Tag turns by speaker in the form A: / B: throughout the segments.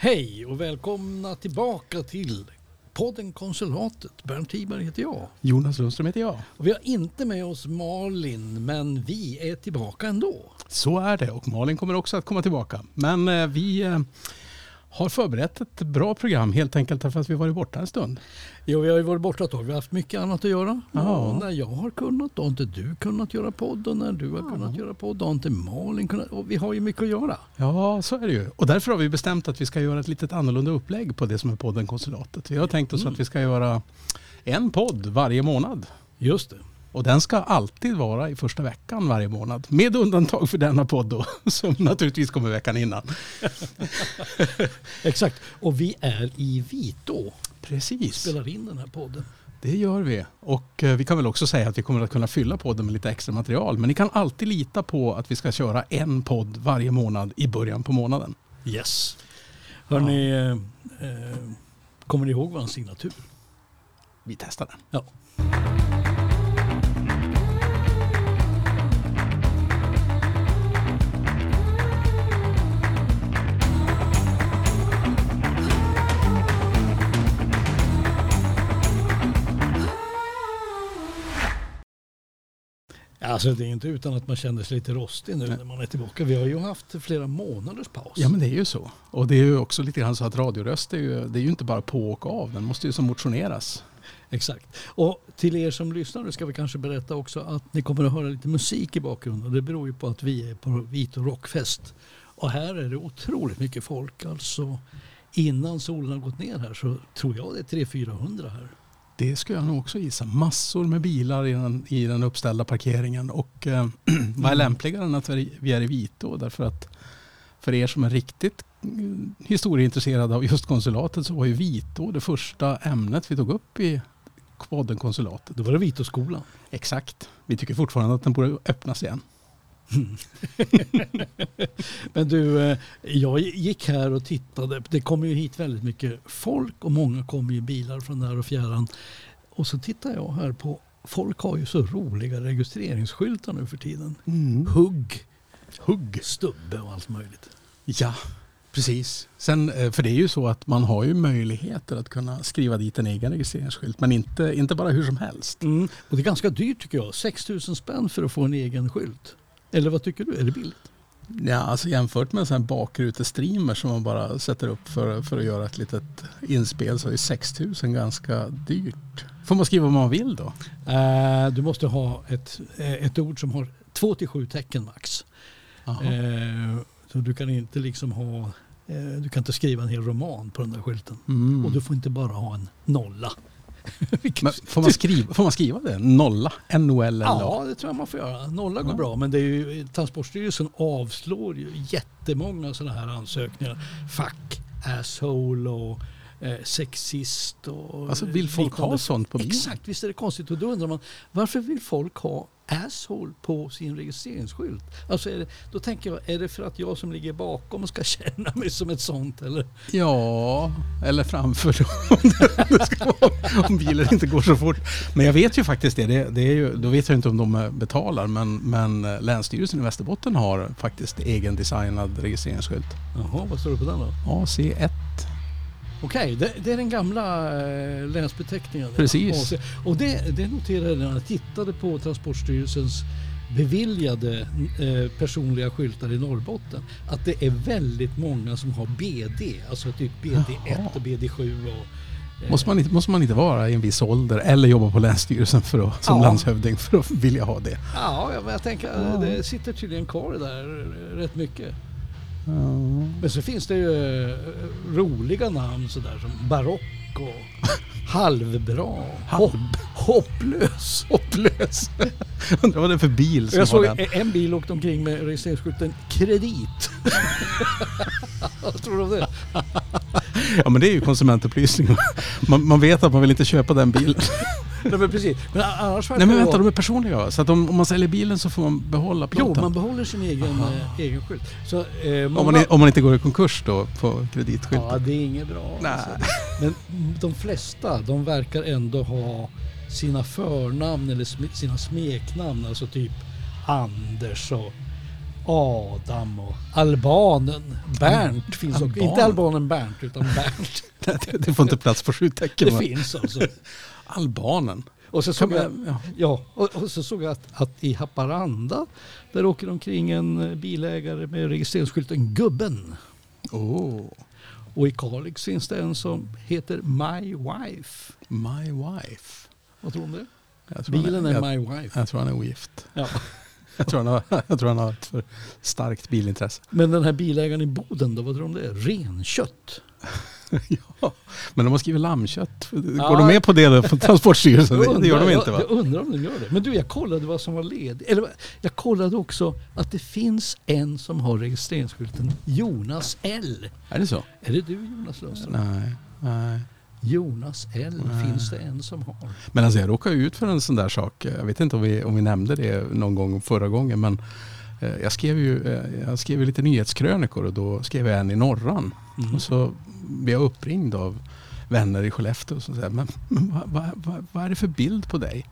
A: Hej och välkomna tillbaka till podden Konsulatet. Bernt Tiberg heter jag.
B: Jonas Lundström heter jag.
A: Och vi har inte med oss Malin, men vi är tillbaka ändå.
B: Så är det och Malin kommer också att komma tillbaka. Men eh, vi eh, har förberett ett bra program helt enkelt därför att vi varit borta en stund.
A: Jo, vi har ju varit borta ett tag. Vi har haft mycket annat att göra.
B: Ja.
A: När jag har kunnat, då har inte du kunnat göra podd. Och när du har
B: Ja.
A: kunnat göra podd, då har inte Malin kunnat. Och vi har ju mycket att göra.
B: Ja, så är det ju. Och därför har vi bestämt att vi ska göra ett litet annorlunda upplägg på det som är podden Konsulatet. Vi har tänkt oss
A: Mm.
B: att vi ska göra en podd varje månad.
A: Just det.
B: Och den ska alltid vara i första veckan varje månad. Med undantag för denna podd då, som naturligtvis kommer veckan innan.
A: Exakt. Och vi är i Vitå.
B: Precis.
A: Spelar in den här podden.
B: Det gör vi. Och eh, vi kan väl också säga att vi kommer att kunna fylla podden med lite extra material. Men ni kan alltid lita på att vi ska köra en podd varje månad i början på månaden.
A: Yes. Hörni, eh, eh, kommer ni ihåg vår signatur?
B: Vi testar den.
A: Ja. Alltså det är inte utan att man känner sig lite rostig nu när man är tillbaka. Vi har ju haft flera månaders paus.
B: Ja men det är ju så. Och det är ju också lite grann så att radioröst är ju, det är ju inte bara på och av. Den måste ju som motioneras.
A: Exakt. Och till er som lyssnar nu ska vi kanske berätta också att ni kommer att höra lite musik i bakgrunden. Det beror ju på att vi är på Vito Rockfest. Och här är det otroligt mycket folk. Alltså innan solen har gått ner här så tror jag det är 300-400 här.
B: Det ska jag nog också gissa. Massor med bilar i den, i den uppställda parkeringen. Och eh, vad är lämpligare än att vi är i Vitå? Därför att för er som är riktigt mm, historieintresserade av just konsulatet så var ju Vitå det första ämnet vi tog upp i podden Konsulatet.
A: Då var det Vitoskolan.
B: Exakt. Vi tycker fortfarande att den borde öppnas igen.
A: Men du, eh, jag gick här och tittade. Det kommer ju hit väldigt mycket folk och många kommer ju i bilar från där och fjärran. Och så tittar jag här på, folk har ju så roliga registreringsskyltar nu för tiden. Hugg,
B: Hugg.
A: stubbe och allt möjligt.
B: Ja, precis. Sen, eh, för det är ju så att man har ju möjligheter att kunna skriva dit en egen registreringsskylt. Men inte, inte bara hur som helst.
A: Och det är ganska dyrt tycker jag. 6 000 spänn för att få en egen skylt. Eller vad tycker du? Är det billigt?
B: Ja, alltså jämfört med en bakrutestreamer som man bara sätter upp för, för att göra ett litet inspel så är 6000 ganska dyrt. Får man skriva vad man vill då?
A: Eh, du måste ha ett, eh, ett ord som har 2 till 7 tecken max. Eh, så du kan inte liksom ha, du kan inte skriva en hel roman på den där skylten.
B: Mm.
A: Och du får inte bara ha en nolla.
B: Men får, man skriva, får man skriva det? Nolla? NOL eller
A: ja, det tror jag man får göra. Nolla går
B: Ja.
A: bra, men det är ju, Transportstyrelsen avslår ju jättemånga sådana här ansökningar. Fuck, asshole och eh, sexist och
B: Alltså vill folk
A: liknande.
B: ha sånt på bilen?
A: Exakt, visst är det konstigt. Och då undrar man varför vill folk ha asshole på sin registreringsskylt? Alltså det, då tänker jag, är det för att jag som ligger bakom ska känna mig som ett sånt eller?
B: Ja, eller framför då, om, bilen inte går så fort. Men jag vet ju faktiskt det. det, det är ju, då vet jag inte om de betalar men, men eh, Länsstyrelsen i Västerbotten har faktiskt egen designad registreringsskylt.
A: Jaha, vad står det på den då?
B: AC1.
A: Okej, det, det är den gamla eh, länsbeteckningen.
B: Precis.
A: Och det, det noterade jag när jag tittade på Transportstyrelsens beviljade eh, personliga skyltar i Norrbotten. Att det är väldigt många som har BD, alltså typ BD1
B: Jaha.
A: och BD7. Och, eh,
B: Måste man, inte, måste man inte vara i en viss ålder eller jobba på Länsstyrelsen för att, som
A: Ja.
B: landshövding för att vilja ha det?
A: Ja, jag, jag tänker
B: Ja.
A: det sitter tydligen kvar där rätt mycket.
B: Ja.
A: Men så finns det ju eh, roliga namn sådär som barock och halvbra. Hopp, hopplös.
B: Hopplös. Undrar vad det är för bil som
A: Jag såg
B: den.
A: en bil åkte omkring med registreringsskylten kredit. Vad tror du om det?
B: Ja men det är ju konsumentupplysning. Man, man vet att man vill inte köpa den bilen.
A: Nej men precis. Men annars
B: Nej men vänta,
A: vara-
B: de är personliga. Så att om, om man säljer bilen så får man behålla
A: Jo,
B: plåten.
A: man behåller sin egen, eh, egen skylt. Så, eh,
B: om,
A: många-
B: man, i- om man inte går i konkurs då på kreditskylten.
A: Ja, det är inget bra.
B: Nej.
A: Alltså. Men de flesta, de verkar ändå ha sina förnamn eller sm- sina smeknamn. Alltså typ Anders och Adam och albanen. Bernt finns också.
B: Alban.
A: Inte albanen Bernt utan Bernt.
B: det, det får inte plats på sju tecken.
A: Det
B: va?
A: finns alltså.
B: Albanen.
A: Och så såg jag,
B: ja.
A: och, och så såg jag att, att i Haparanda där åker omkring en eh, bilägare med registreringsskylten Gubben.
B: Oh,
A: Och i Kalix finns det en som heter My Wife.
B: my wife.
A: Vad tror du om det? Bilen är
B: jag,
A: My Wife.
B: jag tror han är ogift.
A: Ja.
B: Jag tror han har, jag tror han har ett för starkt bilintresse.
A: Men den här bilägaren i Boden då, vad tror du om det? Renkött.
B: ja, men de har skrivit lammkött. Går
A: Ja.
B: de med på det då, på Transportstyrelsen?
A: Jag
B: Det, gör de
A: undrar-
B: inte va?
A: Jag, jag undrar om de gör det. Men du, jag kollade vad som var ledigt. Eller jag kollade också att det finns en som har registreringsskylten Jonas L.
B: Är det så?
A: Är det du Jonas Lundström?
B: Nej. nej.
A: Jonas L
B: Nej.
A: finns det en som har.
B: Men alltså jag råkade ut för en sån där sak. Jag vet inte om vi, om vi nämnde det någon gång förra gången. Men eh, jag skrev ju eh, jag skrev lite nyhetskrönikor och då skrev jag en i Norran.
A: Mm.
B: Och så blev jag uppringd av vänner i Skellefteå som säger, men, men vad, vad, vad, vad är det för bild på dig?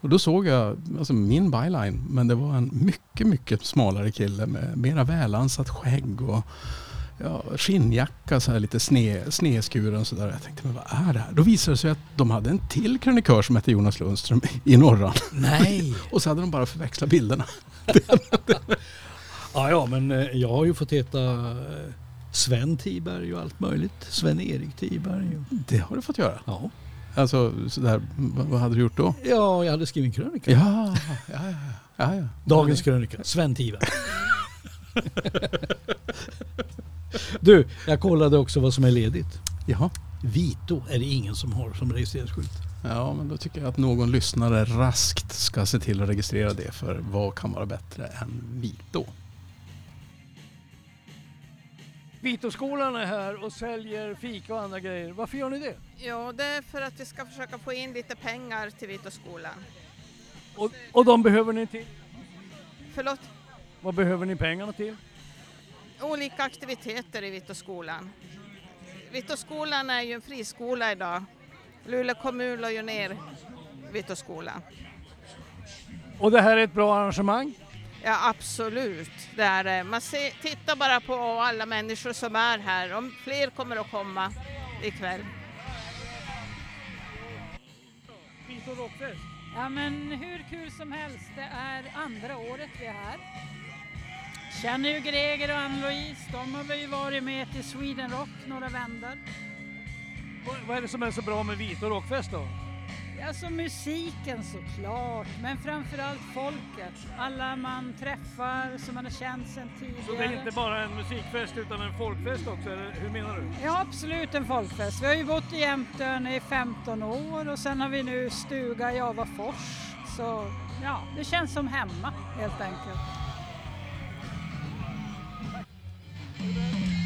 B: Och då såg jag alltså min byline, men det var en mycket, mycket smalare kille med mera välansat skägg och ja, skinnjacka, så här lite sne, sneskuren så där. Jag tänkte, men vad är det här? Då visade det sig att de hade en till krönikör som hette Jonas Lundström i Norran.
A: Nej!
B: Och så hade de bara förväxlat bilderna.
A: Ja, ja, men eh, jag har ju fått heta eh, Sven Tiberg och allt möjligt. Sven-Erik Tiberg. och-
B: Det har du fått göra.
A: Ja.
B: Alltså, så där, vad, vad hade du gjort då?
A: ja, jag hade skrivit en krönika.
B: Ja, ja, ja. ja, ja.
A: Dagens krönika, Sven Tiberg. du, jag kollade också vad som är ledigt.
B: Jaha.
A: Vito är det ingen som har som registreringsskylt.
B: Ja, men då tycker jag att någon lyssnare raskt ska se till att registrera det. För vad kan vara bättre än Vito?
A: Vitoskolan är här och säljer fika och andra grejer. Varför gör ni det?
C: Jo, det är för att vi ska försöka få in lite pengar till Vitoskolan.
A: Och, och de behöver ni till?
C: Förlåt,
A: Vad behöver ni pengarna till?
C: Olika aktiviteter i Vitoskolan. Vitoskolan är ju en friskola idag. Luleå kommun la ju ner Vitoskolan.
A: Och det här är ett bra arrangemang?
C: Ja, absolut. Det är det. Man ser, tittar bara på alla människor som är här. Om fler kommer att komma ikväll.
A: Rockfest.
D: Ja men hur kul som helst, det är andra året vi är här. Känner ju Greger och Ann-Louise, de har vi varit med till Sweden Rock några vändor.
A: Vad, är det som är så bra med Vito Rockfest då?
D: Alltså musiken såklart, men framförallt folket. Alla man träffar som man har känt sedan tidigare.
A: Så det är inte bara en musikfest utan en folkfest också, eller hur menar du?
D: Ja absolut en folkfest. Vi har ju bott i Jämtön i 15 år och sen har vi nu stuga i Avafors. Så ja, det känns som hemma helt enkelt.
A: Oj,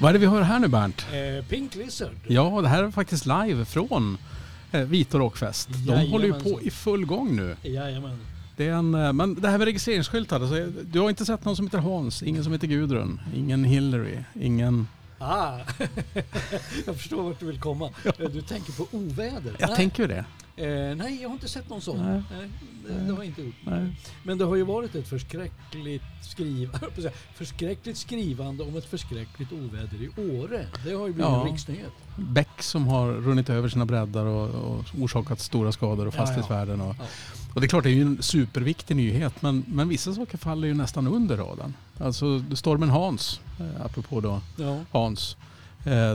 B: Vad är det vi hör här nu Bernt?
A: Eh, Pink Lizard.
B: Ja, det här är faktiskt live från eh, Vito Rockfest. De
A: Jajamensan.
B: håller ju på i full gång nu.
A: Jajamän.
B: Det är en, eh, men det här med registreringsskyltar, alltså, du har inte sett någon som heter Hans, ingen som heter Gudrun, ingen Hillary, ingen...
A: Ah, jag förstår vart du vill komma. Eh, Du tänker på oväder?
B: Jag
A: nej.
B: tänker ju det.
A: Eh, nej, jag har inte sett någon sån.
B: Nej.
A: Nej. det, det har jag inte gjort.
B: Nej.
A: Men det har ju varit ett förskräckligt, skriv, förskräckligt skrivande om ett förskräckligt oväder i Åre. Det har ju blivit
B: Ja.
A: en riksnyhet.
B: Bäck som har runnit över sina breddar och, och orsakat stora skador och fastighetsvärden. Och,
A: Ja.
B: och det är klart, det är ju en superviktig nyhet, men, men vissa saker faller ju nästan under radarn. Alltså stormen Hans, eh, apropå då
A: Ja.
B: Hans,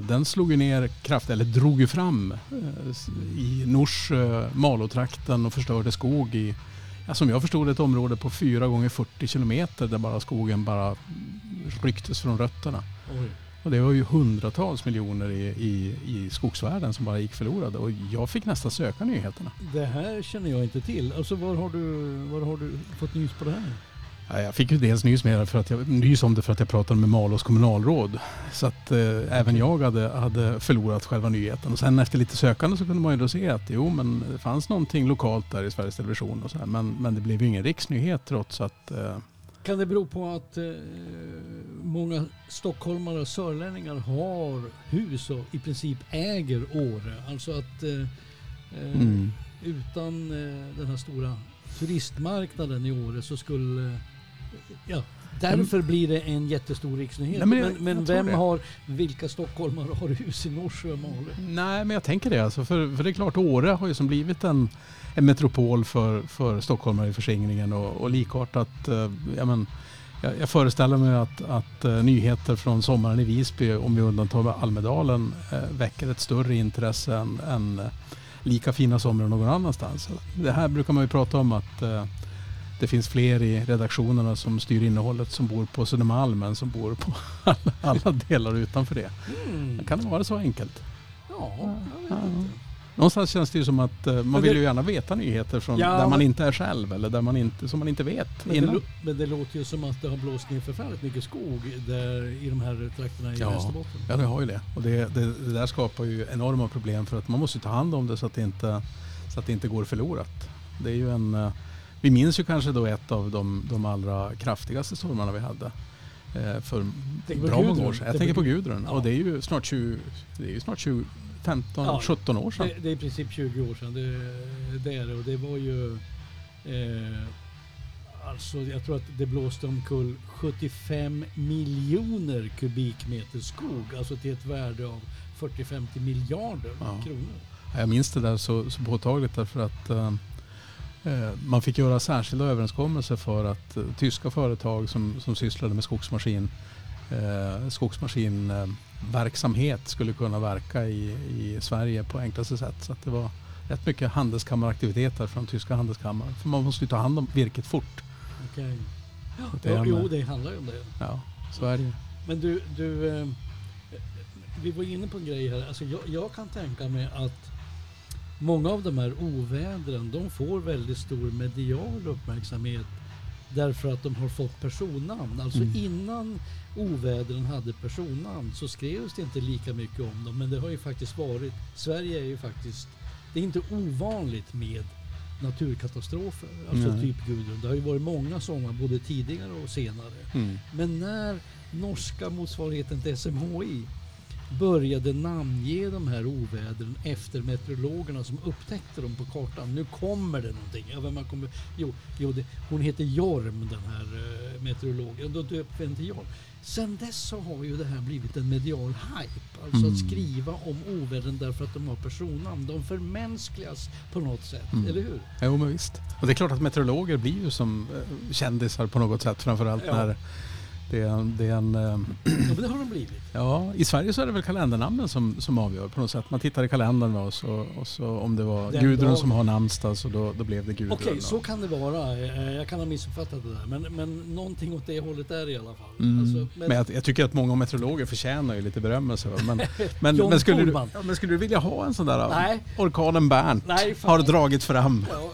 B: den slog ju ner kraftigt, eller drog ju fram eh, i Nors eh, Malåtrakten och förstörde skog i, som jag förstod ett område på 4 gånger 40 kilometer där bara skogen bara rycktes från rötterna.
A: Oj.
B: Och det var ju hundratals miljoner i, i, i skogsvärden som bara gick förlorade. Och jag fick nästan söka nyheterna.
A: Det här känner jag inte till. Alltså var har du, var har du fått nys på det här?
B: Ja, Jag fick ju dels nys, med det för att jag, nys om det för att jag pratade med Malås kommunalråd. Så att eh, även jag hade, hade förlorat själva nyheten. Och sen efter lite sökande så kunde man ju då se att jo men det fanns någonting lokalt där i Sveriges Television och så här. Men, men det blev ju ingen riksnyhet trots att eh,
A: Kan det bero på att eh, många stockholmare och sörlänningar har hus och i princip äger Åre? Alltså att eh, eh,
B: mm,
A: utan eh, den här stora turistmarknaden i Åre så skulle... Ja, därför blir det en jättestor riksnyhet.
B: Nej, men
A: men men, vem har, vilka stockholmare har hus i Norsjö och Malö?
B: Nej, men jag tänker det. Alltså, för, för det är klart, Åre har ju som blivit en, en metropol för, för stockholmare i förskingringen och, och likartat. Eh, ja, men, jag, jag föreställer mig att, att eh, nyheter från sommaren i Visby, om vi undantar Almedalen, eh, väcker ett större intresse än, än eh, lika fina somrar någon annanstans. Det här brukar man ju prata om att det finns fler i redaktionerna som styr innehållet som bor på Södermalm än som bor på alla, alla delar utanför det.
A: Mm.
B: Kan det vara så enkelt?
A: Ja, jag vet
B: Ja.
A: inte.
B: Någonstans känns det ju som att eh, man
A: Men
B: vill
A: det-
B: ju gärna veta nyheter från
A: Ja,
B: där man inte är själv eller där man inte, som man inte vet
A: Men det,
B: innan.
A: lo- men det låter ju som att det har blåst ner förfärligt mycket skog där i de här trakterna i
B: Ja.
A: Västerbotten.
B: Ja, det har ju det. Och det, det, det där skapar ju enorma problem för att man måste ta hand om det så att det inte, så att det inte går förlorat. Det är ju en, eh, vi minns ju kanske då ett av de, de allra kraftigaste stormarna vi hade. eh, För bra många år sedan. Jag tänker på Gudrun.
A: Ja.
B: Och det är ju snart 20, det är ju snart 20 15,
A: Ja,
B: 17 år sedan.
A: Det, det är i princip 20 år sedan. Det, det är det. Och det var ju... Eh, alltså jag tror att det blåste omkull 75 miljoner kubikmeter skog. Alltså till ett värde av 40-50 miljarder
B: Ja.
A: kronor.
B: Ja, Jag minns det där så, så påtagligt därför att eh, man fick göra särskilda överenskommelser för att eh, tyska företag som, som sysslade med skogsmaskin eh, skogsmaskinverksamhet skulle kunna verka i, i Sverige på enklaste sätt. Så att det var rätt mycket handelskammaraktiviteter från tyska handelskammare. För man måste ju ta hand om virket fort.
A: Okej.
B: Är
A: Ja, jo, det handlar ju om det.
B: Ja, så är det ju.
A: Men du, du eh, vi var inne på en grej här. Alltså jag, jag kan tänka mig att många av de här ovädren, de får väldigt stor medial uppmärksamhet därför att de har fått personnamn. Alltså
B: Mm.
A: innan ovädren hade personnamn så skrevs det inte lika mycket om dem. Men det har ju faktiskt varit, Sverige är ju faktiskt, det är inte ovanligt med naturkatastrofer. Alltså
B: Nej.
A: typ Gudrun. Det har ju varit många sådana både tidigare och senare.
B: Mm.
A: Men när norska motsvarigheten till SMHI började namnge de här ovädren efter meteorologerna som upptäckte dem på kartan. Nu kommer det någonting. Ja, man kommer, jo, jo det, hon heter Jorm den här uh, meteorologen. Då döpte vi henne till Jorm. Sen dess så har ju det här blivit en medial hype. Alltså
B: Mm.
A: att skriva om ovädren därför att de har personnamn. De förmänskligas på något sätt,
B: Mm.
A: eller hur?
B: Jo men visst. Och det är klart att meteorologer blir ju som eh, kändisar på något sätt. Framförallt
A: Ja.
B: när det är en, det är en eh,
A: Ja, men det har de blivit.
B: Ja, i Sverige så är det väl kalendernamnen som, som avgör på något sätt. Man tittar i kalendern och så, och så om det var
A: Den
B: Gudrun
A: dagen.
B: som har namnsdag så då, då blev det Gudrun.
A: Okej,
B: och-
A: så kan det vara. Eh, Jag kan ha missuppfattat det där. Men, men någonting åt det hållet är det i alla fall.
B: Mm.
A: Alltså,
B: men jag, jag tycker att många meteorologer förtjänar ju lite berömmelse. Men, men, men, skulle du, ja, men skulle du vilja ha en sån där
A: Nej.
B: orkanen Bernt
A: Nej,
B: har dragit fram?
A: Ja.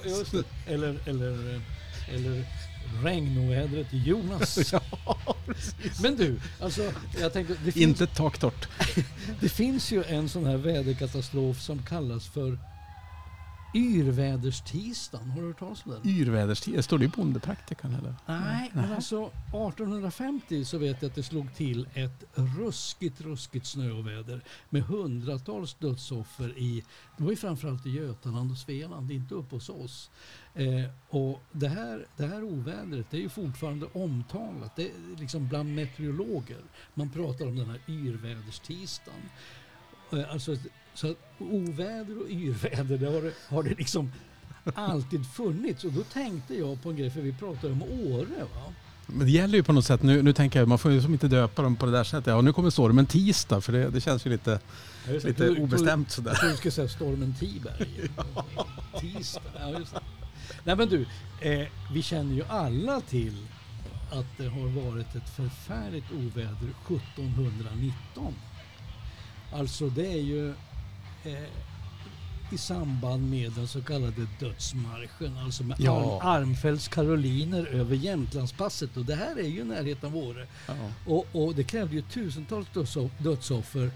A: Eller, eller, eh, eller regnovädret Jonas. Men du, alltså jag tänkte, det finns,
B: Inte taktorrt.
A: det finns ju en sån här väderkatastrof som kallas för Yrväderstisdagen. Har du hört talas om den?
B: Yrväderstid, står det i bondepraktikan eller?
A: Nej, men alltså 1850 så vet jag att det slog till ett ruskigt, ruskigt snöoväder med hundratals dödsoffer i, det var ju framförallt i Götaland och Svealand, inte uppe hos oss. Eh, och det här, det här ovädret det är ju fortfarande omtalat, det är liksom bland meteorologer. Man pratar om den här yrväderstisdagen. Eh, alltså, så oväder och yrväder, det har, det- har det liksom alltid funnits. Och då tänkte jag på en grej, för vi pratade om Åre. Va?
B: Men det gäller ju på något sätt, nu, nu tänker jag, man får ju som inte döpa dem på det där sättet. Ja, nu kommer stormen tisdag, för det, det känns ju lite, lite obestämt sådär.
A: Jag trodde du skulle säga stormen Tiberg. Tisdag, ja just det. Nej men du, eh, vi känner ju alla till att det har varit ett förfärligt oväder 1719. Alltså det är ju eh, i samband med den så kallade dödsmarschen, alltså med
B: Ja.
A: Arm, Armfeldts karoliner över Jämtlandspasset. Och det här är ju i närheten av Åre.
B: Ja.
A: Och, och det krävde ju tusentals dödso- dödsoffer.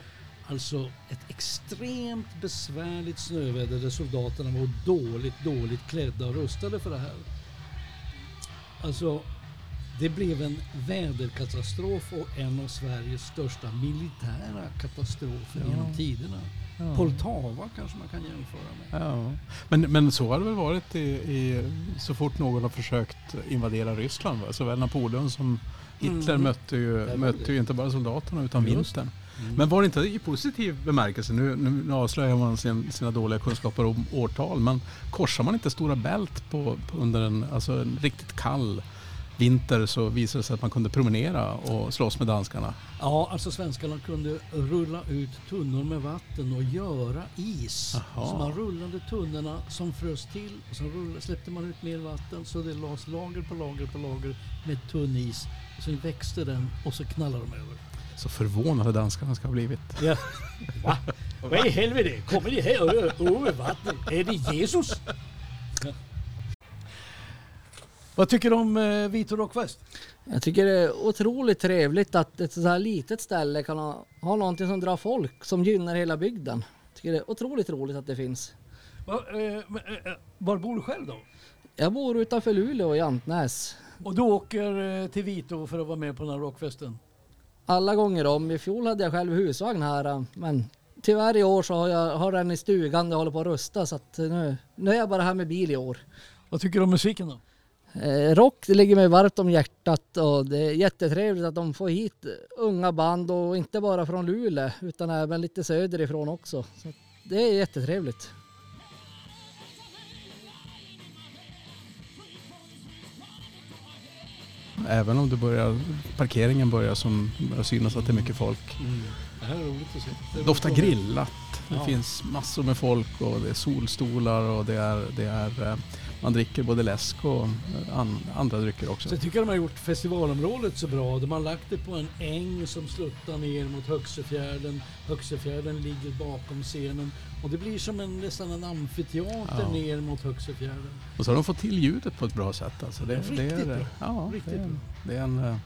A: Alltså ett extremt besvärligt snöväder där soldaterna var dåligt, dåligt klädda och rustade för det här. Alltså, det blev en väderkatastrof och en av Sveriges största militära katastrofer
B: Ja.
A: genom tiderna.
B: Ja.
A: Poltava kanske man kan jämföra med.
B: Ja. Men, men så har det väl varit i, i, så fort någon har försökt invadera Ryssland. Va? Såväl Napoleon som Hitler
A: Mm.
B: mötte, ju,
A: var
B: mötte ju inte bara soldaterna utan
A: Just
B: vintern. Men var det inte i positiv bemärkelse, nu, nu avslöjar man sin, sina dåliga kunskaper om årtal, men korsar man inte Stora Bält på, på under en, alltså en riktigt kall vinter så visade det sig att man kunde promenera och slåss med danskarna.
A: Ja, alltså svenskarna kunde rulla ut tunnor med vatten och göra is.
B: Jaha.
A: Så man rullade tunnorna som frös till och så rullade, släppte man ut mer vatten så det lades lager på lager på lager med tunn is. Sen växte den och så knallade de över.
B: Så förvånade danskarna ska ha blivit.
A: Ja. Va? Vad i helvete? Kommer ni här över vattnet? Är det Jesus? Ja. Vad tycker du om eh, Vito Rockfest?
E: Jag tycker det är otroligt trevligt att ett så här litet ställe kan ha, ha någonting som drar folk, som gynnar hela bygden. Jag tycker det är otroligt roligt att det finns.
A: Va, eh, men, eh, eh, var bor du själv då?
E: Jag bor utanför Luleå i Antnäs.
A: Och du åker eh, till Vito för att vara med på den här rockfesten?
E: Alla gånger om. I fjol hade jag själv husvagn här men tyvärr i år så har jag har den i stugan och håller på att rusta så att nu, nu är jag bara här med bil i år.
A: Vad tycker du om musiken då?
E: Eh, rock det ligger mig varmt om hjärtat och det är jättetrevligt att de får hit unga band och inte bara från Luleå utan även lite söderifrån också. Så det är jättetrevligt.
B: Även om det börjar, parkeringen börjar som börjar synas att det är mycket folk.
A: Det här är roligt att se. Det
B: Doftar grillat. Det
A: Ja.
B: finns massor med folk och det är solstolar och det är, det är eh, man dricker både läsk och eh, an, andra drycker också.
A: Så jag tycker de har gjort festivalområdet så bra. De har lagt det på en äng som sluttar ner mot Högsöfjärden. Högsöfjärden ligger bakom scenen och det blir som en, nästan en amfiteater
B: Ja.
A: ner mot Högsöfjärden.
B: Och så har de fått till ljudet på ett bra sätt. Alltså det,
A: Riktigt
B: det är,
A: bra.
B: Ja,
A: Riktigt
B: det
A: bra.
B: det är en...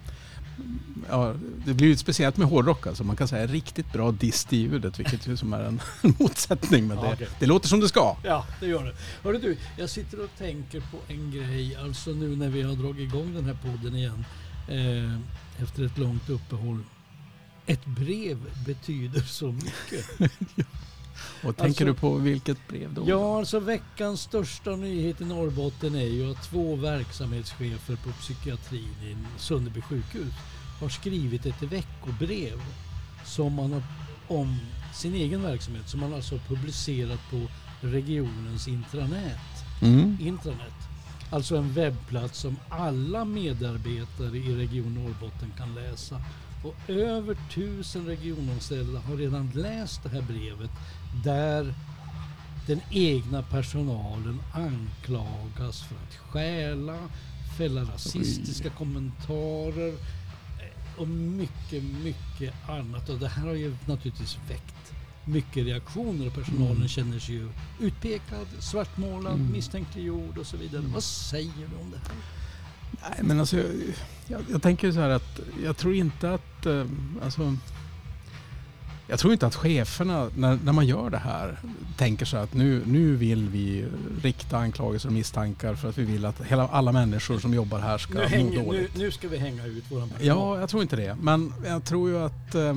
B: Ja, det blir ju speciellt med hårdrock alltså. Man kan säga riktigt bra dist i ljudet vilket ju som är en motsättning. Men
A: Ja,
B: det,
A: okej.
B: det låter som det ska.
A: Ja, det gör det. Hörru du, jag sitter och tänker på en grej. Alltså nu när vi har dragit igång den här podden igen eh, efter ett långt uppehåll. Ett brev betyder så mycket.
B: Och tänker
A: Alltså-
B: du på vilket brev då?
A: Ja, alltså veckans största nyhet i Norrbotten är ju att två verksamhetschefer på psykiatrin i Sunderby sjukhus har skrivit ett veckobrev som man har, om sin egen verksamhet som man alltså har publicerat på regionens intranät.
B: Mm.
A: Intranet. Alltså en webbplats som alla medarbetare i Region Norrbotten kan läsa. Och över tusen regionanställda har redan läst det här brevet där den egna personalen anklagas för att stjäla, fälla rasistiska kommentarer eh, och mycket, mycket annat. Och det här har ju naturligtvis väckt mycket reaktioner och personalen
B: Mm.
A: känner sig ju utpekad, svartmålad,
B: Mm.
A: misstänkliggjord och så vidare. Vad säger du om det här?
B: Nej, men alltså, jag, jag, jag tänker så här att jag tror inte att... Eh, alltså, jag tror inte att cheferna, när, när man gör det här, tänker så att nu, nu vill vi rikta anklagelser och misstankar för att vi vill att hela, alla människor som jobbar här ska
A: Nu,
B: må
A: hänger, nu,
B: dåligt.
A: nu ska vi hänga ut våran personal.
B: Ja, jag tror inte det. Men jag tror ju att eh,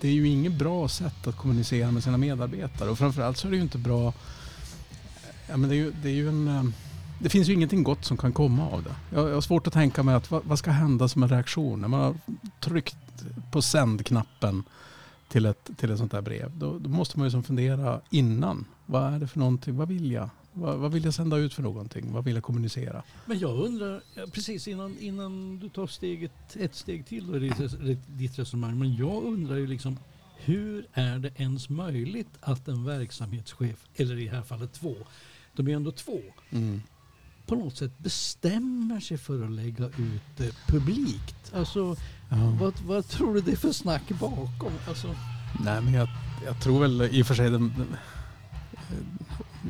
B: det är ju inget bra sätt att kommunicera med sina medarbetare. Och framförallt så är det ju inte bra... Ja, men det, är ju, det är ju en... eh, Det finns ju ingenting gott som kan komma av det. Jag, jag har svårt att tänka mig att vad, vad ska hända som en reaktion när man har tryckt på sänd-knappen till ett, till ett sånt här brev. Då, då måste man ju som fundera innan. Vad är det för någonting? Vad vill jag? Vad, vad vill jag sända ut för någonting? Vad vill jag kommunicera?
A: Men jag undrar, precis innan, innan du tar steget, ett steg till då i ditt, res- ditt resonemang, men jag undrar ju liksom hur är det ens möjligt att en verksamhetschef, eller i det här fallet två, de är ändå två, på något sätt bestämmer sig för att lägga ut det publikt. Alltså,
B: Ja.
A: vad, vad tror du det är för snack bakom? Alltså,
B: Nej, men jag, jag tror väl i och för sig... Den, den,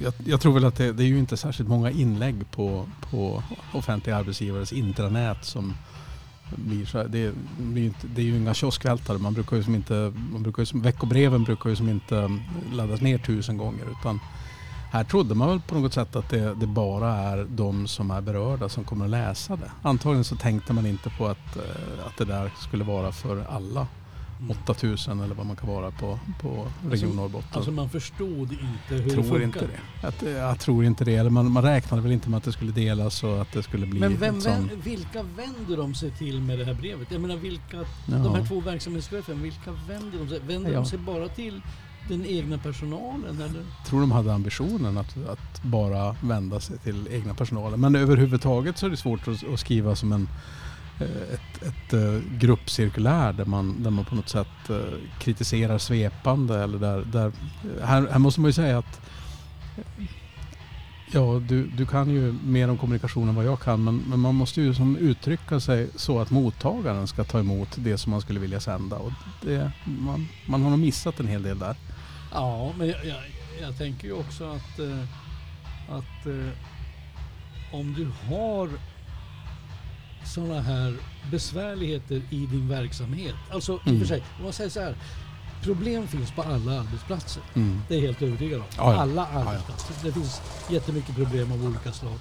B: jag, jag tror väl att det, det är ju inte särskilt många inlägg på, på offentliga arbetsgivares intranät som blir så här. Det, blir inte, det är ju inga kioskvältare. Man brukar ju som inte, man brukar ju som, veckobreven brukar ju som inte laddas ner tusen gånger. Utan här trodde man väl på något sätt att det, det bara är de som är berörda som kommer att läsa det. Antagligen så tänkte man inte på att, eh, att det där skulle vara för alla. 8000 eller vad man kan vara på, på Region Norrbotten.
A: alltså man förstod inte hur
B: jag
A: det
B: tror
A: funkar.
B: inte det. Att, eh, jag tror inte det. Eller man, man räknade väl inte med att det skulle delas och att det skulle bli
A: Men vem,
B: sån...
A: vem, vilka vänder de sig till med det här brevet? Jag menar vilka,
B: Ja.
A: de här två verksamhetscheferna, vilka vänder de sig? Vänder
B: Ja.
A: de sig bara till den egna personalen eller?
B: Jag tror de hade ambitionen att, att bara vända sig till egna personalen. Men överhuvudtaget så är det svårt att, att skriva som en, eh, ett, ett eh, gruppcirkulär där man, där man på något sätt eh, kritiserar svepande. Eller där, där, här, här måste man ju säga att Ja, du, du kan ju mer om kommunikation än vad jag kan men, men man måste ju som uttrycka sig så att mottagaren ska ta emot det som man skulle vilja sända. Och det, man, man har nog missat en hel del där.
A: Ja, men jag, jag, jag tänker ju också att, eh, att eh, om du har sådana här besvärligheter i din verksamhet. Alltså i och
B: Mm.
A: för sig, om man säger så här. Problem finns på alla arbetsplatser.
B: Mm.
A: Det är jag helt övertygad om.
B: Ja, ja.
A: Alla
B: ja.
A: arbetsplatser. Det finns jättemycket problem av olika slag.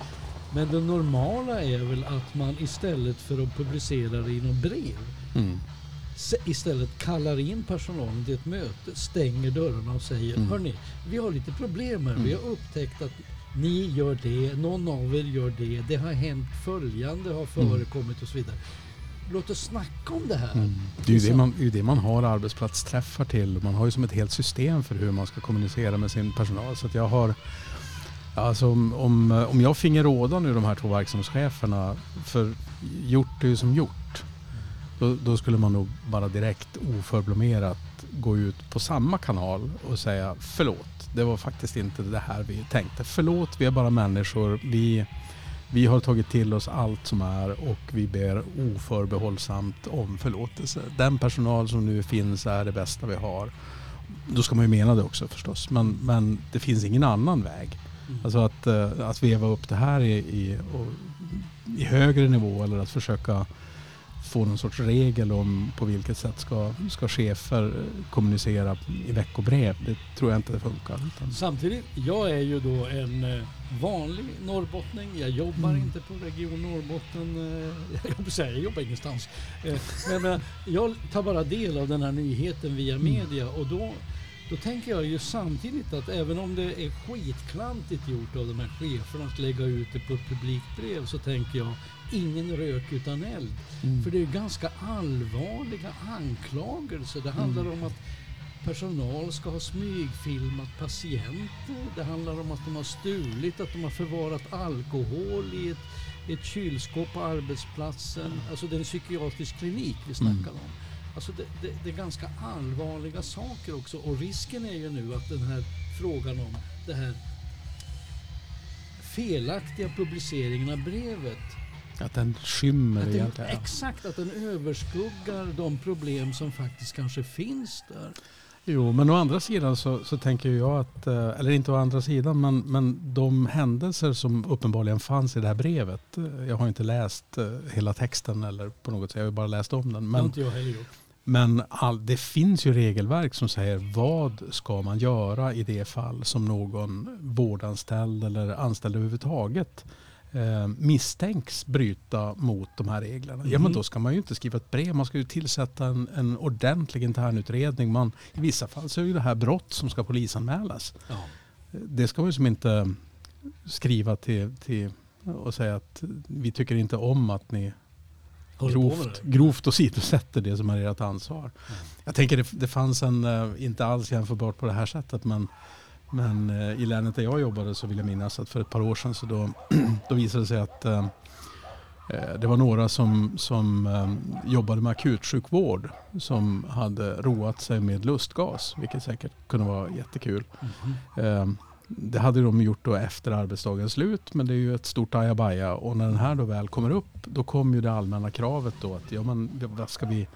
A: Men det normala är väl att man istället för att publicera det i något brev
B: Mm.
A: Istället kallar in personalen till ett möte, stänger dörrarna och säger
B: Mm.
A: Hörni, vi har lite problem här. Vi har upptäckt att ni gör det, någon av er gör det, det har hänt följande har förekommit och så vidare. Låt oss snacka om det här.
B: Mm. Det är ju det
A: Så-
B: man, det är det man har arbetsplatsträffar till. Man har ju som ett helt system för hur man ska kommunicera med sin personal. Så jag har, alltså om, om, om jag finge råda nu de här två verksamhetscheferna, för gjort är ju som gjort. Då, då skulle man nog bara direkt oförblommerat gå ut på samma kanal och säga förlåt. Det var faktiskt inte det här vi tänkte. Förlåt, vi är bara människor. Vi, vi har tagit till oss allt som är och vi ber oförbehållsamt om förlåtelse. Den personal som nu finns är det bästa vi har. Då ska man ju mena det också förstås. Men, men det finns ingen annan väg.
A: Mm.
B: Alltså att, eh, att veva upp det här i, i, i högre nivå eller att försöka få någon sorts regel om på vilket sätt ska, ska chefer eh, kommunicera i veckobrev. Det tror jag inte det funkar.
A: Samtidigt, jag är ju då en eh, vanlig norrbottning. Jag jobbar
B: Mm.
A: inte på Region Norrbotten. eh, Jag jobbar ingenstans. Men jag, menar, jag tar bara del av den här nyheten via
B: Mm.
A: media och då, då tänker jag ju samtidigt att även om det är skitklantigt gjort av de här cheferna att lägga ut det på ett publikt brev så tänker jag ingen rök utan eld.
B: Mm.
A: För det är ganska allvarliga anklagelser. Det handlar
B: Mm.
A: om att personal ska ha smygfilmat patienter. Det handlar om att de har stulit, att de har förvarat alkohol i ett, ett kylskåp på arbetsplatsen. Alltså det är en psykiatrisk klinik vi snackar
B: Mm.
A: om. Alltså det, det, det är ganska allvarliga saker också och risken är ju nu att den här frågan om det här felaktiga publiceringen av brevet
B: Att den skymmer
A: att den,
B: egentligen.
A: exakt, att den överskuggar de problem som faktiskt kanske finns där.
B: Jo, men å andra sidan så, så tänker jag att, eh, eller inte å andra sidan, men, men de händelser som uppenbarligen fanns i det här brevet. eh, Jag har inte läst eh, hela texten eller på något sätt, jag har bara läst om den.
A: det har
B: Men,
A: inte jag heller gjort.
B: Men all, det finns ju regelverk som säger vad ska man göra i det fall som någon vårdanställd eller anställd överhuvudtaget eh, misstänks bryta mot de här reglerna. Ja men
A: Mhm.
B: då ska man ju inte skriva ett brev, man ska ju tillsätta en, en ordentlig internutredning. Man, I vissa fall så är det här brott som ska polisanmälas.
A: Ja.
B: Det ska man ju som inte skriva till, till och säga att vi tycker inte om att ni Grovt, grovt åsidosätter det som är ert ansvar.
A: Mm.
B: Jag tänker det, det fanns en, eh, inte alls jämförbart på det här sättet, men, men eh, i länet där jag jobbade så vill jag minnas att för ett par år sedan så då, då visade det sig att eh, det var några som, som eh, jobbade med akutsjukvård som hade roat sig med lustgas, vilket säkert kunde vara jättekul.
A: Mhm.
B: Eh, det hade de gjort då efter arbetsdagens slut men det är ju ett stort ajabaja och när den här då väl kommer upp då kommer ju det allmänna kravet då att ja men vad ska vi,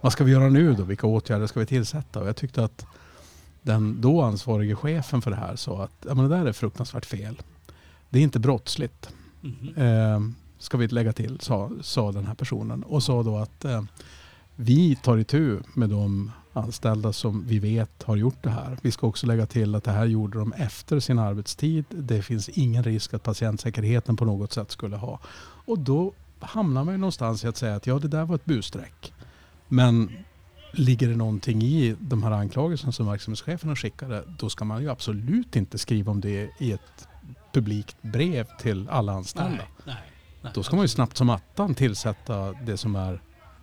B: vad ska vi göra nu då? Vilka åtgärder ska vi tillsätta? Och jag tyckte att den då ansvarige chefen för det här sa att ja, men det där är fruktansvärt fel. Det är inte brottsligt.
A: Mhm.
B: Eh, ska vi lägga till, sa, sa den här personen. Och sa då att eh, vi tar itu med de anställda som vi vet har gjort det här. Vi ska också lägga till att det här gjorde de efter sin arbetstid. Det finns ingen risk att patientsäkerheten på något sätt skulle ha. Och då hamnar man ju någonstans i att säga att ja, det där var ett busstreck. Men ligger det någonting i de här anklagelserna som verksamhetscheferna skickade, då ska man ju absolut inte skriva om det i ett publikt brev till alla anställda.
A: Nej, nej, nej.
B: Då ska man ju snabbt som attan tillsätta det som är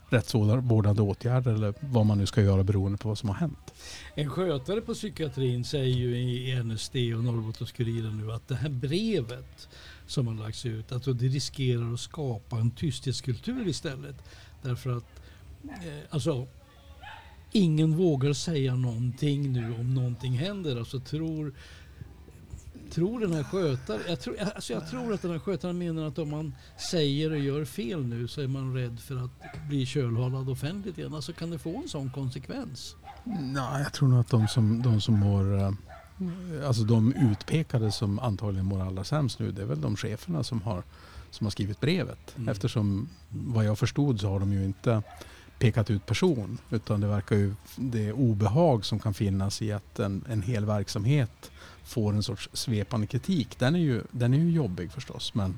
B: rättsvårdande åtgärder eller vad man nu ska göra beroende på vad som har hänt.
A: En skötare på psykiatrin säger ju i NSD och Norrbottenskuriren nu att det här brevet som har lagts ut, att det riskerar att skapa en tysthetskultur istället. Därför att eh, alltså, ingen vågar säga någonting nu om någonting händer. Alltså tror, tror den här skötaren, jag tror, alltså jag tror att den här skötaren menar att om man säger och gör fel nu så är man rädd för att bli kölhalad offentligt igen. Alltså kan det få en sån konsekvens?
B: Nej, jag tror nog att de som, de som mår, eh, alltså de utpekade som antagligen mår allra sämst nu, det är väl de cheferna som har, som har skrivit brevet.
A: Mm.
B: Eftersom vad jag förstod så har de ju inte pekat ut person utan det verkar ju det obehag som kan finnas i att en, en hel verksamhet får en sorts svepande kritik. Den är ju, den är ju jobbig förstås men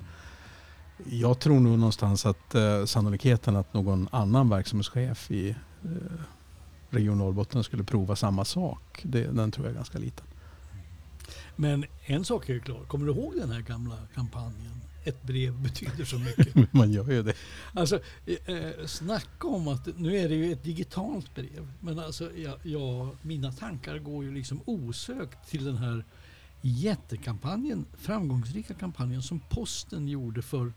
B: jag tror nog någonstans att eh, sannolikheten att någon annan verksamhetschef i eh, Region Norrbotten skulle prova samma sak, det, den tror jag är ganska liten.
A: Men en sak är ju klar. Kommer du ihåg den här gamla kampanjen? Ett brev betyder så mycket.
B: Man gör ju det.
A: Alltså, eh, snacka om att nu är det ju ett digitalt brev. Men alltså, jag, jag, mina tankar går ju liksom osökt till den här jättekampanjen, framgångsrika kampanjen som posten gjorde för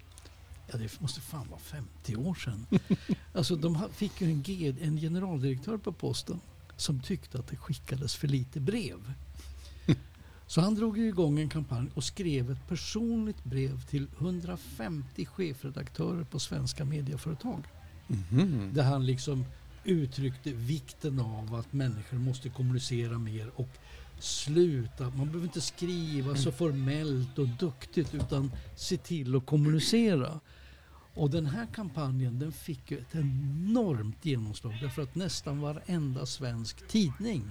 A: Ja, det måste fan vara 50 år sedan. Alltså de fick ju en, en generaldirektör på posten som tyckte att det skickades för lite brev. Så han drog igång en kampanj och skrev ett personligt brev till 150 chefredaktörer på svenska medieföretag.
B: Mhm.
A: Där han liksom uttryckte vikten av att människor måste kommunicera mer och sluta. Man behöver inte skriva så formellt och duktigt utan se till att kommunicera. Och den här kampanjen den fick ju ett enormt genomslag därför att nästan varenda svensk tidning,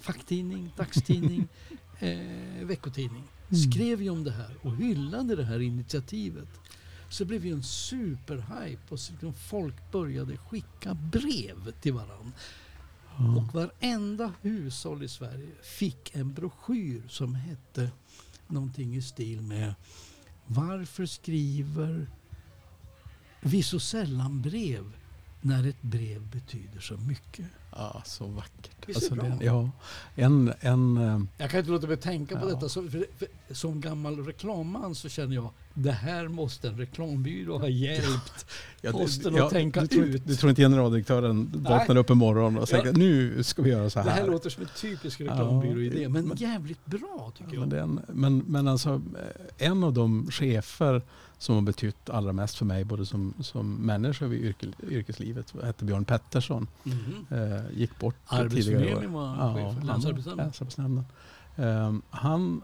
A: facktidning, dagstidning, eh, veckotidning skrev ju om det här och hyllade det här initiativet. Så det blev ju en superhype och så liksom folk började skicka brev till varandra. Och varenda hushåll i Sverige fick en broschyr som hette någonting i stil med Varför skriver vi så sällan brev när ett brev betyder så mycket?
B: Ja, så vackert.
A: Visst är det bra?
B: ja, en, en, eh,
A: Jag kan inte låta att tänka på
B: Ja.
A: detta. Så, för, för, som gammal reklamman så känner jag det här måste en reklambyrå ha hjälpt
B: ja,
A: posten att tänka
B: du,
A: ut.
B: du tror inte generaldirektören vaknar upp en morgon och säger
A: Ja.
B: nu ska vi göra så
A: Det
B: här.
A: här låter som en typisk reklambyråidé
B: Ja,
A: men jävligt bra tycker
B: Ja,
A: jag.
B: men, den, men, men alltså eh, en av de chefer som har betytt allra mest för mig både som, som människa och i yrke, yrkeslivet hette Björn Pettersson.
A: Mhm.
B: Eh, gick bort
A: Arbetsförmedlingen
B: tidigare år.
A: var chef för
B: han-
A: Länsarbetsnämnden.
B: Länsarbetsnämnden. Eh, han,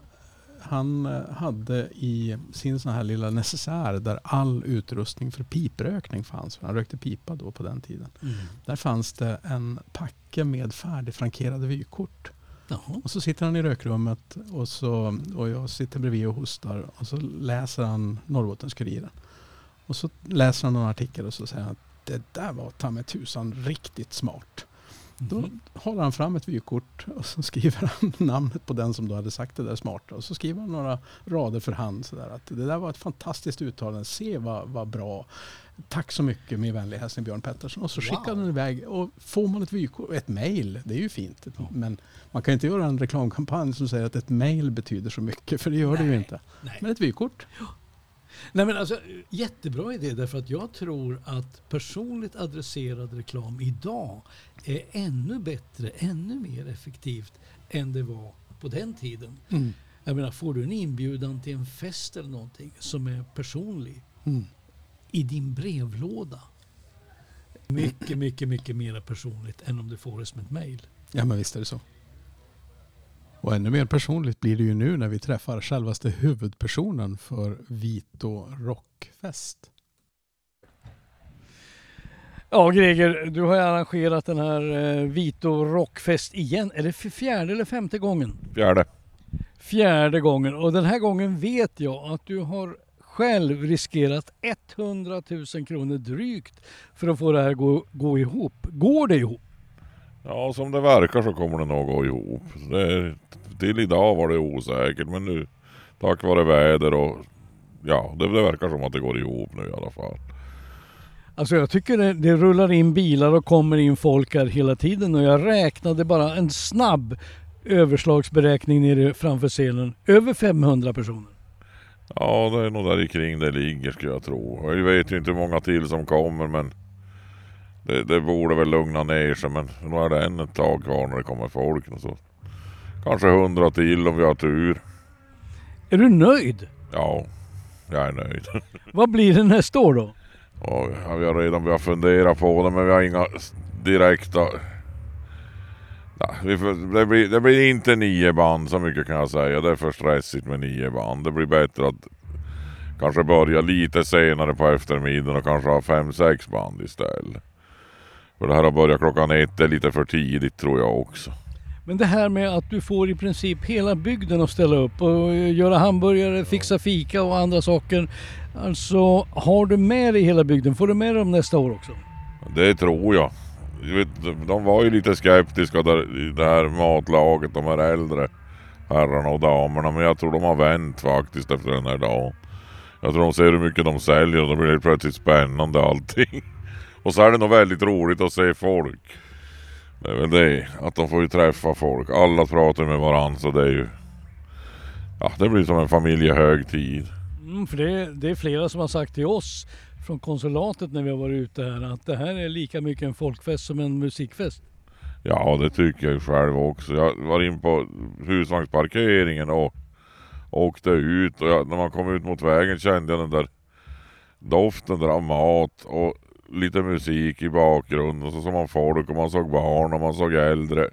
B: han eh, hade i sin sån här lilla necessär där all utrustning för piprökning fanns. Han rökte pipa då på den tiden.
A: Mm.
B: Där fanns det en packe med färdigfrankerade vykort.
A: Jaha.
B: Och så sitter han i rökrummet och, så, och jag sitter bredvid och hostar och så läser han Norrbottenskuriren. Och så läser han någon artikel och så säger han att det där var ta tusan riktigt smart. Då
A: Mhm.
B: håller han fram ett vykort och så skriver han namnet på den som då hade sagt det där smarta. Och så skriver han några rader för hand. Så där, att det där var ett fantastiskt uttalande. Se vad, vad bra. Tack så mycket med vänlig hälsning Björn Pettersson. Och så
A: Wow.
B: skickar han iväg. Och får man ett vykort, ett mejl, det är ju fint. Men man kan inte göra en reklamkampanj som säger att ett mejl betyder så mycket. För det gör det ju
A: Nej.
B: inte.
A: Nej.
B: Men ett vykort.
A: Nej, men alltså, jättebra idé därför att jag tror att personligt adresserad reklam idag är ännu bättre, ännu mer effektivt än det var på den tiden.
B: Mm.
A: Jag menar, får du en inbjudan till en fest eller någonting som är personlig
B: Mm.
A: i din brevlåda. Mycket, mycket, mycket mer personligt än om du får det som ett mejl.
B: Ja men visst är det så. Och ännu mer personligt blir det ju nu när vi träffar självaste huvudpersonen för Vito Rockfest.
A: Ja, Greger, du har ju arrangerat den här eh, Vito Rockfest igen. Är det fjärde eller femte gången?
F: Fjärde.
A: Fjärde gången. Och den här gången vet jag att du har själv riskerat 100 000 kronor drygt för att få det här gå, gå ihop. Går det ihop?
F: Ja, som det verkar så kommer det nog gå ihop. Det, till idag var det osäkert, men nu tack vare väder och ja, det, det verkar som att det går ihop nu i alla fall.
A: Alltså jag tycker det, det rullar in bilar och kommer in folk här hela tiden och jag räknade bara en snabb överslagsberäkning nere framför scenen. Över 500 personer.
F: Ja, det är nog där kring det ligger skulle jag tro. Jag vet ju inte hur många till som kommer men det, det borde väl lugna ner sig men nu är det än ett tag kvar när det kommer folk. Och så. Kanske hundra till om vi har tur.
A: Är du nöjd?
F: Ja, jag är nöjd.
A: Vad blir det nästa år då?
F: Och ja, vi har redan börjat fundera på det men vi har inga direkta... Vi får, det, blir, det blir inte nio band så mycket kan jag säga. Det är för stressigt med nio band. Det blir bättre att kanske börja lite senare på eftermiddagen och kanske ha fem, sex band istället. För det här har börjat klockan ett är lite för tidigt tror jag också.
A: Men det här med att du får i princip hela bygden att ställa upp och göra hamburgare, fixa fika och andra saker. Alltså har du med dig hela bygden? Får du med dem nästa år också?
F: Det tror jag. Vet, de var ju lite skeptiska där, det här matlaget, de här äldre herrarna och damerna. Men jag tror de har vänt faktiskt efter den här dagen. Jag tror de ser hur mycket de säljer och då blir det plötsligt spännande allting. Och så är det nog väldigt roligt att se folk. Det är väl det, att de får ju träffa folk. Alla pratar med varandra så det är ju... Ja, det blir som en familjehögtid.
A: Mm, för det, det är flera som har sagt till oss från konsulatet när vi har varit ute här att det här är lika mycket en folkfest som en musikfest.
F: Ja, det tycker jag själv också. Jag var in på husvagnsparkeringen och åkte ut och jag, när man kom ut mot vägen kände jag den där doften där av mat och lite musik i bakgrunden. Och så såg man folk och man såg barn och man såg äldre.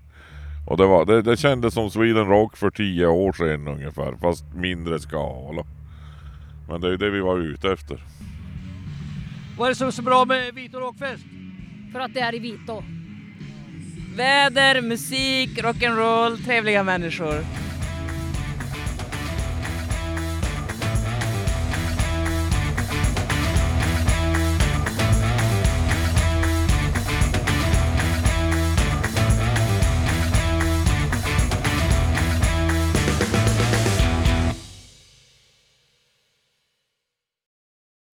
F: Och det, var, det, det kändes som Sweden Rock för tio år sedan ungefär, fast mindre skala. Men det är det vi var ute efter.
A: Vad är det som är så bra med Vito Rockfest?
G: För att det är i Vito.
H: Väder, musik, rock'n'roll, trevliga människor.